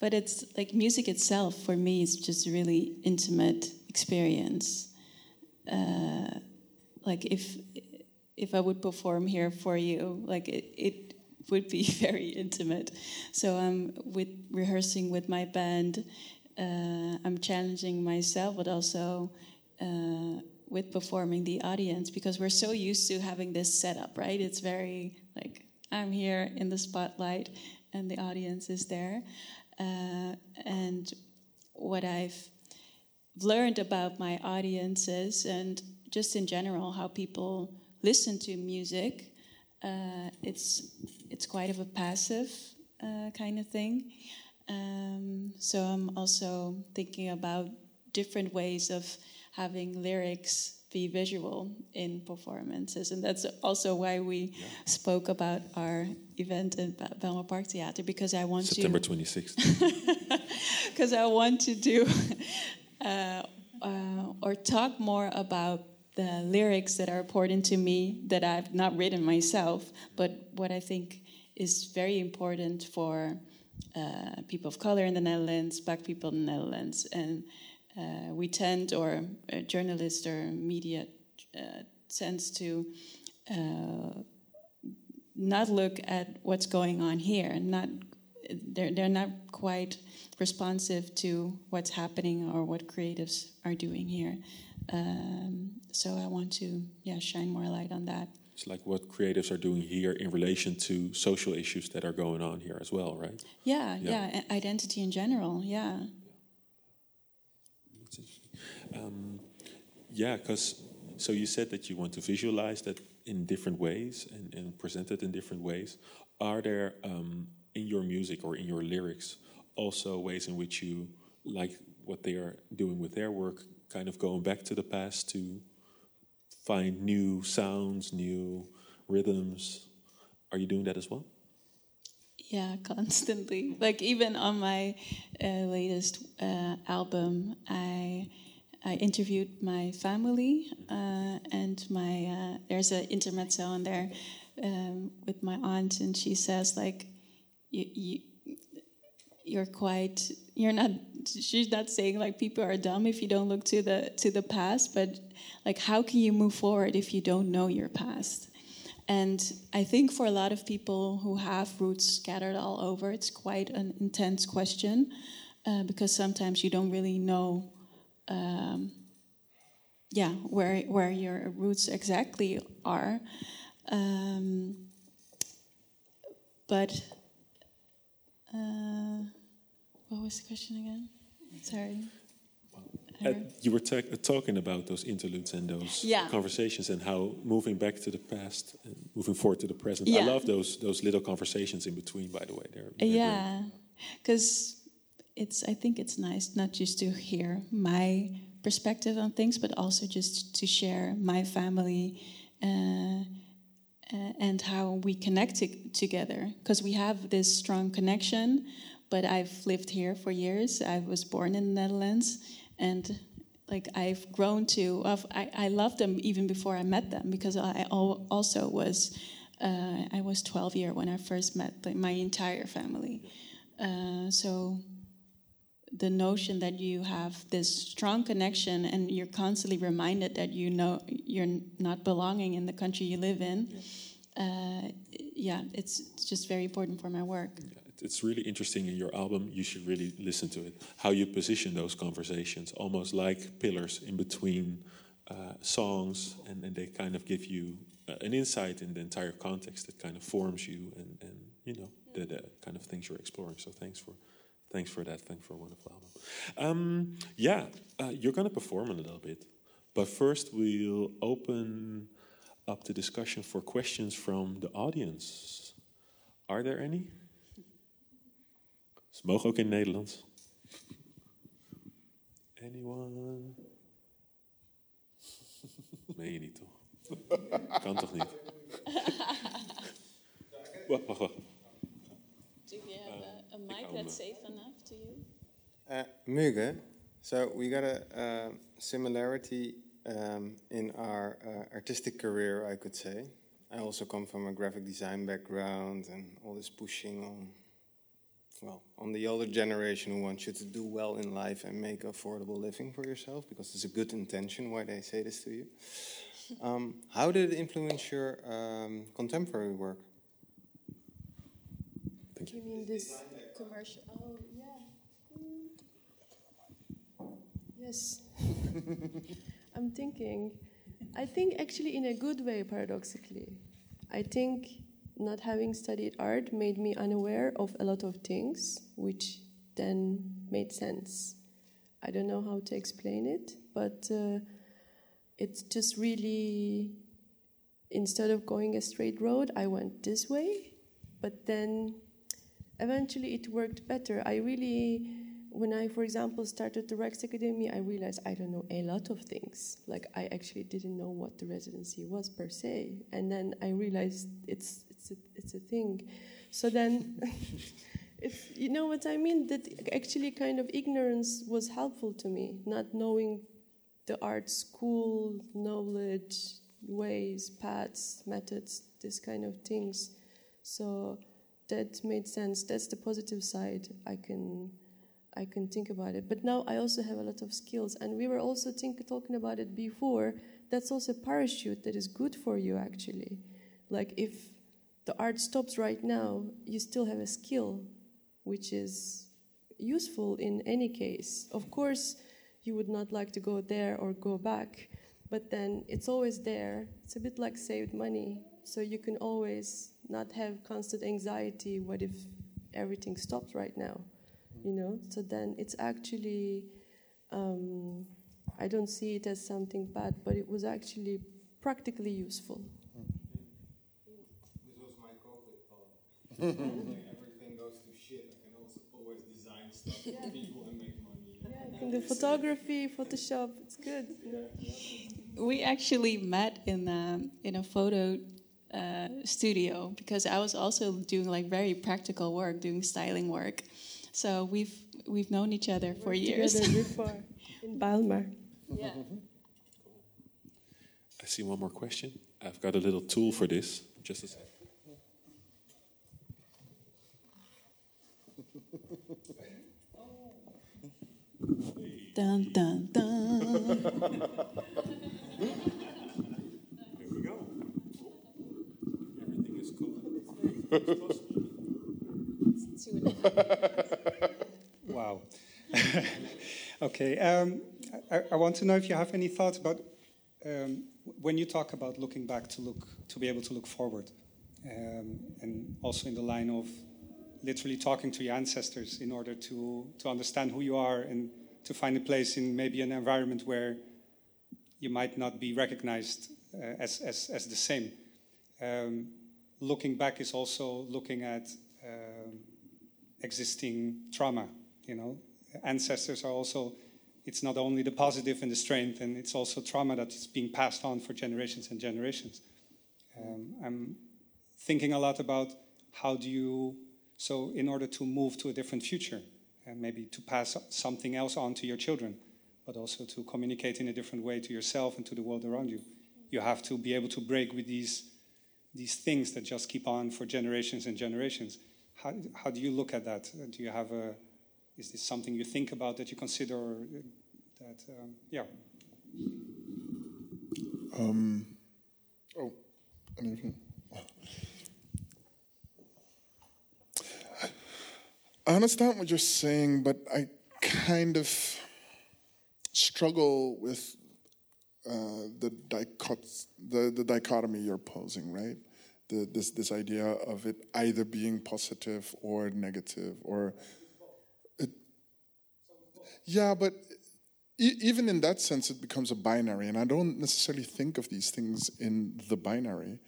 but it's like music itself for me is just a really intimate experience. Uh, like if if I would perform here for you, like it, it would be very intimate. So I'm with rehearsing with my band. Uh, I'm challenging myself, but also uh, with performing the audience because we're so used to having this setup, right? It's very like I'm here in the spotlight and the audience is there. Uh, and what I've learned about my audiences and just in general how people listen to music, uh, it's it's quite of a passive uh, kind of thing. Um, so I'm also thinking about different ways of having lyrics be visual in performances. And that's also why we yeah. spoke about our event at Bijlmer Park Theater because I want September to. September 26th. Because I want to do uh, uh, or talk more about the lyrics that are important to me that I've not written myself, but what I think is very important for uh, people of color in the Netherlands, black people in the Netherlands, and uh, we tend, or a journalist or media uh, tends to uh, not look at what's going on here. And not they're they're not quite responsive to what's happening or what creatives are doing here. Um, so I want to yeah shine more light on that. It's like what creatives are doing here in relation to social issues that are going on here as well, right? Yeah, yeah, yeah. identity in general, yeah. Um, yeah, because so you said that you want to visualize that in different ways and, and present it in different ways. Are there um, in your music or in your lyrics also ways in which you like what they are doing with their work, kind of going back to the past to find new sounds, new rhythms? Are you doing that as well? Yeah, constantly. Like even on my uh, latest uh, album, I I interviewed my family uh, and my uh, there's an intermezzo in there um, with my aunt, and she says like you, you you're quite you're not she's not saying like people are dumb if you don't look to the to the past but like how can you move forward if you don't know your past? And i think for a lot of people who have roots scattered all over it's quite an intense question uh, because sometimes you don't really know, um, yeah, where where your roots exactly are. Um, but uh, what was the question again? Sorry. Uh, you were ta- talking about those interludes and those Yeah. conversations and how moving back to the past and moving forward to the present. I love those those little conversations in between. By the way, they're, they're yeah because it's i think it's nice not just to hear my perspective on things but also just to share my family uh, uh, and how we connect to- together. Because we have this strong connection but i've lived here for years. I was born in the netherlands and like i've grown to I, I loved them even before i met them because i al- also was uh, i was 12 year when i first met like, my entire family. Uh, so the notion that you have this strong connection and you're constantly reminded that you know you're not belonging in the country you live in uh, yeah it's, it's just very important for my work Yeah, It's really interesting in your album. You should really listen to it. How you position those conversations, almost like pillars in between uh, songs, and, and they kind of give you uh, an insight in the entire context that kind of forms you, and, and you know the, the kind of things you're exploring. So thanks for thanks for that. Thanks for a wonderful album. Um, yeah, uh, you're going to perform in a little bit, but first we'll open up the discussion for questions from the audience. Are there any? Ze mogen ook in Nederlands. Anyone? Meen je niet, toch? kan toch niet? wacht, wacht, wacht. Do you have a, a mic that's safe enough to you Uh, Muge, so we got a uh, similarity um, in our uh, artistic career, I could say. I also come from a graphic design background and all this pushing on, well, on the older generation who wants you to do well in life and make affordable living for yourself because it's a good intention why they say this to you. Um, how did it influence your um, contemporary work? Thank you. Mean this? commercial Oh, yeah. Yes. I'm thinking, I think actually in a good way, paradoxically. I think not having studied art made me unaware of a lot of things, which then made sense. I don't know how to explain it, but uh, it's just really, instead of going a straight road, I went this way, but then eventually it worked better. I really, when I, for example, started the Rijksakademie, I realized I don't know a lot of things. Like I actually didn't know what the residency was per se, and then I realized it's it's a, it's a thing. So then, it's you know what I mean. That actually kind of ignorance was helpful to me, not knowing the art school knowledge, ways, paths, methods, this kind of things. So that made sense. That's the positive side. I can I can think about it. But now I also have a lot of skills, and we were also think, talking about it before. That's also a parachute that is good for you actually. Like if the art stops right now, you still have a skill, which is useful in any case. Of course, you would not like to go there or go back, but then it's always there. It's a bit like saved money, so you can always not have constant anxiety. What if everything stops right now? You know. So then it's actually. Um, I don't see it as something bad, but it was actually practically useful. This was my COVID thought. everything goes to shit. I can also always design stuff for people and make money. yeah, In the photography, Photoshop, it's good. You know? We actually met in um, in a photo uh, studio because I was also doing like very practical work, doing styling work. So we've we've known each other for years. Together before in Balmer. yeah. I see one more question. I've got a little tool for this. Just a sec. Dun dun dun. There we go. Everything is cool. Wow. okay. Um, I, I, want to know if you have any thoughts about um, when you talk about looking back to look to be able to look forward, um, and also in the line of literally talking to your ancestors in order to to understand who you are and to find a place in maybe an environment where you might not be recognized uh, as, as, as the same. Um, looking back is also looking at um, existing trauma. You know, ancestors are also. It's not only the positive and the strength, and it's also trauma that is being passed on for generations and generations. Um, I'm thinking a lot about how do you so in order to move to a different future and maybe to pass something else on to your children, but also to communicate in a different way to yourself and to the world around you. You have to be able to break with these these things that just keep on for generations and generations. How, how do you look at that? Do you have a, is this something you think about that you consider that, um, yeah? Um, oh, anything? I understand what you're saying, but I kind of struggle with uh, the, dichot- the, the dichotomy you're posing, right? The, this, this idea of it either being positive or negative, or it, yeah, but e- even in that sense, it becomes a binary, and I don't necessarily think of these things in the binary.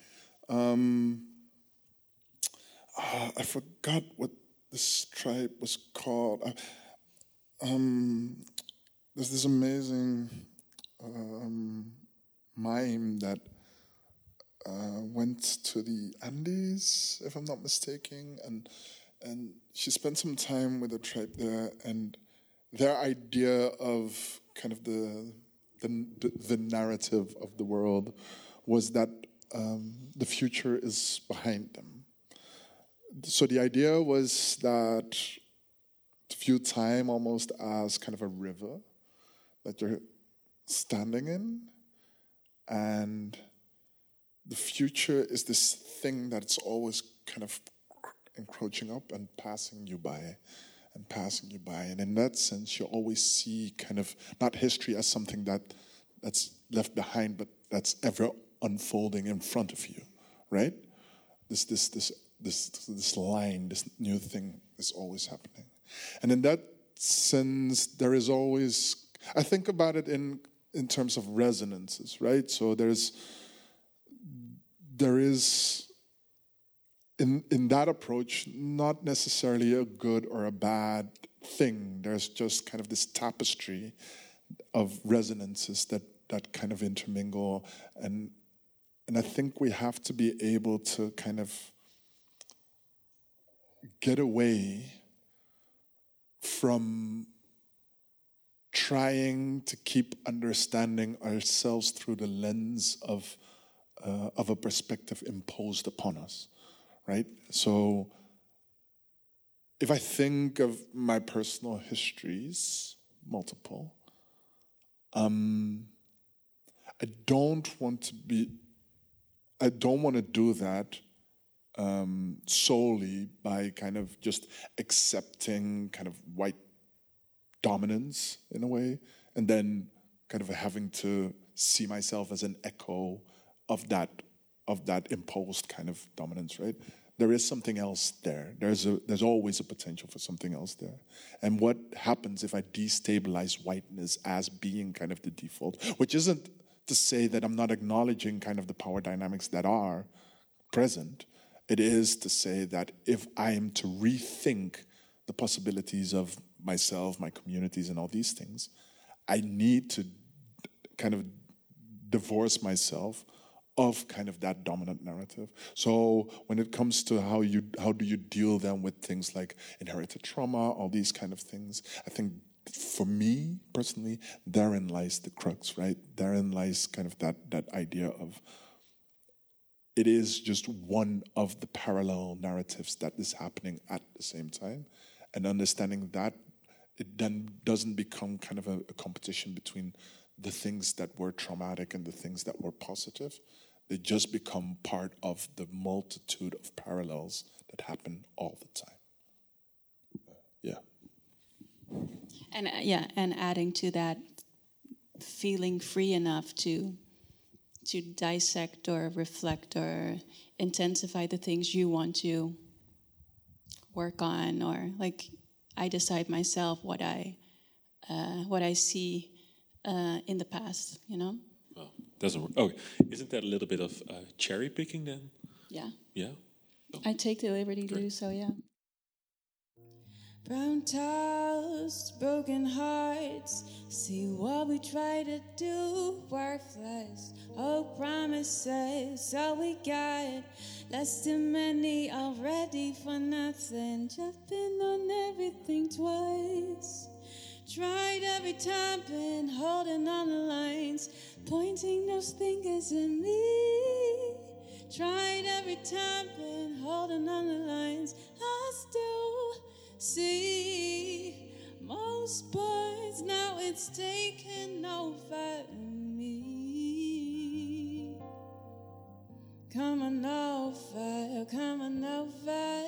Um, uh, I forgot what this tribe was called. Uh, um, there's this amazing um, mime that uh, went to the Andes, if I'm not mistaken, and and she spent some time with the tribe there, and their idea of kind of the the, the narrative of the world was that um, the future is behind them. So the idea was that view time almost as kind of a river that you're standing in, and the future is this thing that's always kind of encroaching up and passing you by and passing you by. And in that sense, you always see kind of not history as something that that's left behind, but that's ever unfolding in front of you, right? This this this this this line, this new thing is always happening. And in that sense, there is always I think about it in in terms of resonances, right? So there's there is in in that approach not necessarily a good or a bad thing. There's just kind of this tapestry of resonances that that kind of intermingle and and I think we have to be able to kind of get away from trying to keep understanding ourselves through the lens of, uh, of a perspective imposed upon us, right? So if I think of my personal histories, multiple, um, I don't want to be, I don't want to do that um, solely by kind of just accepting kind of white dominance in a way, and then kind of having to see myself as an echo of that of that imposed kind of dominance, right? There is something else there. There's a there's always a potential for something else there. And what happens if I destabilize whiteness as being kind of the default, which isn't to say that I'm not acknowledging kind of the power dynamics that are present, it is to say that if I am to rethink the possibilities of myself, my communities, and all these things, I need to kind of divorce myself of kind of that dominant narrative. So when it comes to how you how do you deal then with things like inherited trauma, all these kind of things, I think for me personally, therein lies the crux, right? Therein lies kind of that that idea of it is just one of the parallel narratives that is happening at the same time. And understanding that, it then doesn't become kind of a, a competition between the things that were traumatic and the things that were positive. They just become part of the multitude of parallels that happen all the time. Yeah. and uh, yeah, and adding to that, feeling free enough to to dissect or reflect or intensify the things you want to work on, or like I decide myself what I uh, what I see uh, in the past. You know. Oh, doesn't work. Okay, isn't that a little bit of uh, cherry picking then? Yeah. Yeah. I take the liberty to do so. Yeah. Brown toast, broken hearts. See what we try to do, worthless. Oh, promises, all we got. Less than many already for nothing. Jumping on everything twice. Tried every time, been holding on the lines, pointing those fingers at me. Tried every time, been holding on the lines. I still see most parts. Now it's taken over me. Come on over, come on over.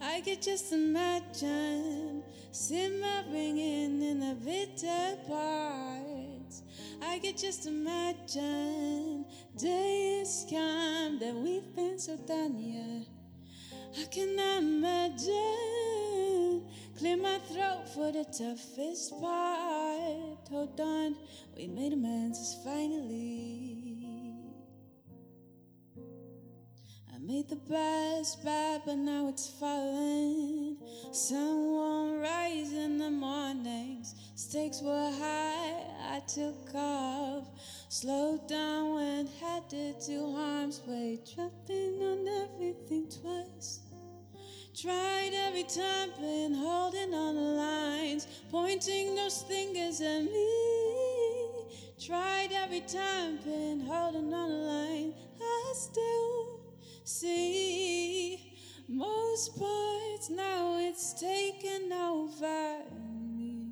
I could just imagine simmering in the bitter parts. I could just imagine days come that we've been so done, yeah. I cannot imagine. Clear my throat for the toughest part. Hold on, we made amends finally. I made the best bed, but now it's falling. Sun won't rise in the mornings. Stakes were high, I took off. Slowed down when headed to harm's way. Dropping on everything twice. Tried every time, been holding on the lines, pointing those fingers at me. Tried every time, been holding on the line. I still see most parts. Now it's taken over me.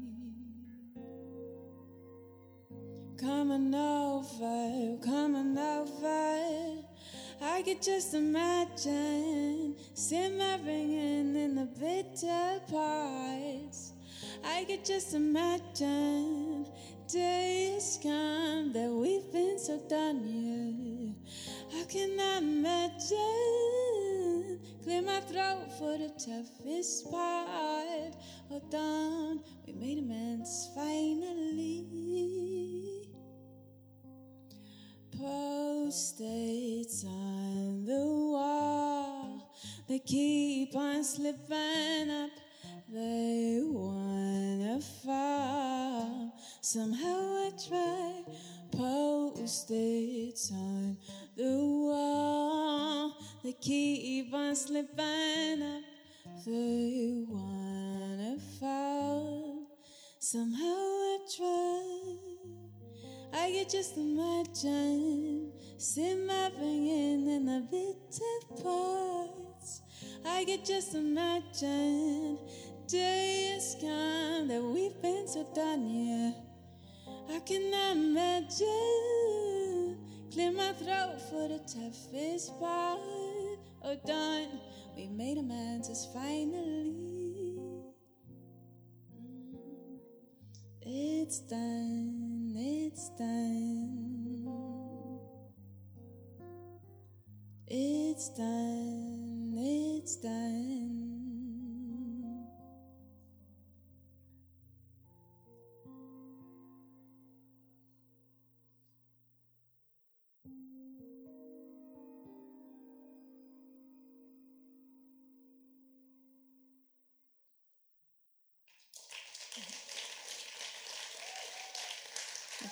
Coming over, coming over. I could just imagine simmering in the bitter parts. I could just imagine days come that we've been so done, yeah. I cannot imagine. Clear my throat for the toughest part. Hold on, we made amends finally. Post-its on the wall. They keep on slipping up. They wanna fall. Somehow I try. Post-its on the wall. They keep on slipping up. They wanna fall. Somehow I try. I could just imagine simmering in the bitter parts. I could just imagine days come that we've been so done, yeah. I cannot imagine. Clear my throat for the toughest part. Oh, done. We made amends, finally. Mm, it's done, it's done. It's done, it's done.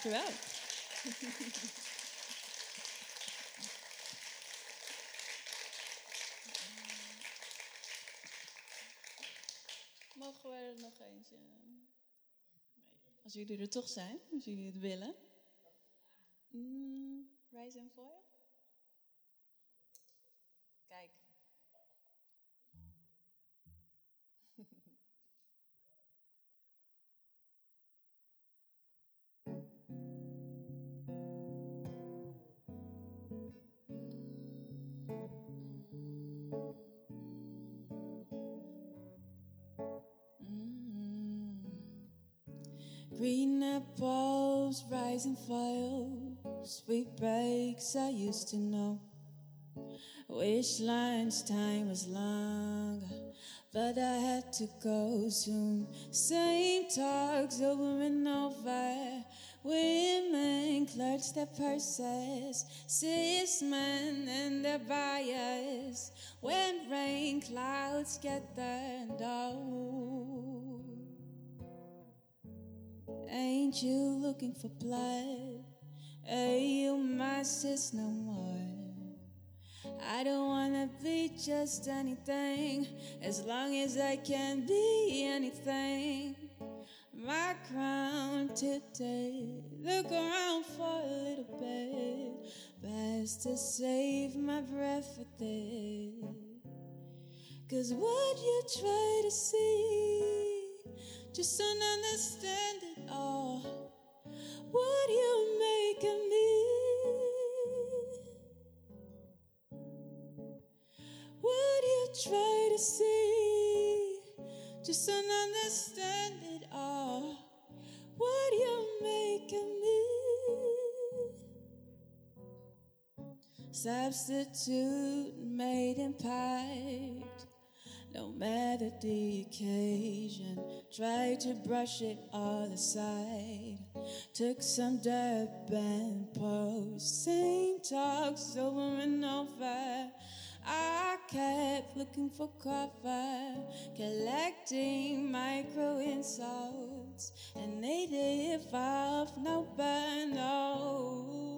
Dankjewel. Mogen we er nog eentje? Nee. Als jullie er toch zijn, als jullie het willen. Mm, rise and foil? Apples, rising fall, sweet breaks I used to know. Wish lunchtime was longer, but I had to go soon. Same talks over and over. Women clutch their purses, cis men and their bias. When rain clouds get turned out, ain't you looking for blood? Hey, you my sis no more. I don't wanna be just anything as long as I can be anything. My crown today, look around for a little bit. Best to save my breath for this. Cause what you try to see, just don't understand it all. What you make of me. What you try to see, just don't understand it all. What you make of me. Substitute made in piped. No matter the occasion, tried to brush it all aside. Took some dirt and post, same talks over and over. I kept looking for cover, collecting micro insults, and they live off no burn. No.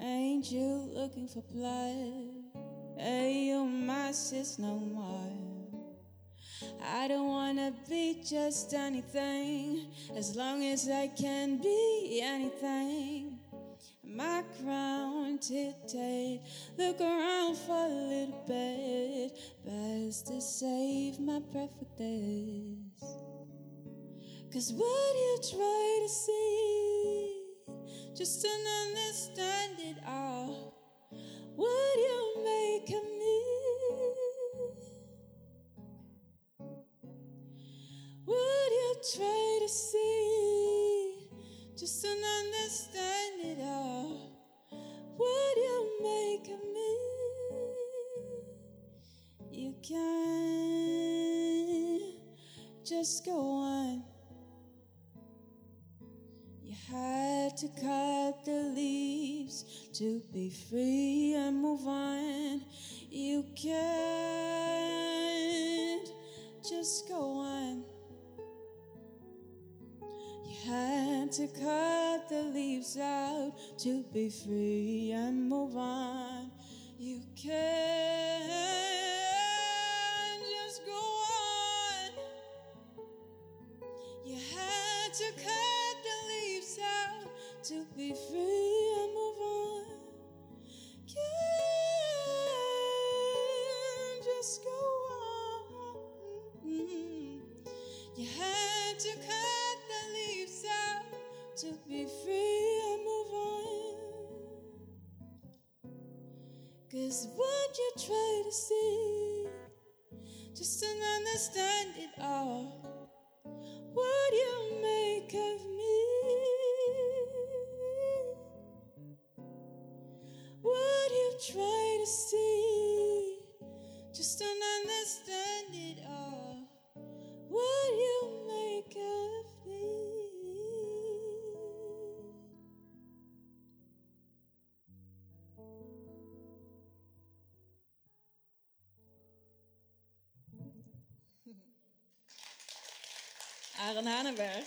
Ain't you looking for blood? Hey, you're my sis no more. I don't wanna be just anything as long as I can be anything my crown today. Look around for a little bit. Best to save my breath for this. Cause what you try to see, just don't understand it all. What you make of me. What you try to see, just don't understand it all. What you make of me, you can just go on. You had to cut the to be free and move on. You can't just go on. You had to cut the leaves out to be free and move on. You can't Cause what you try to see, just don't understand it all. What you make of me, what you try to see, Aaron Hanenberg.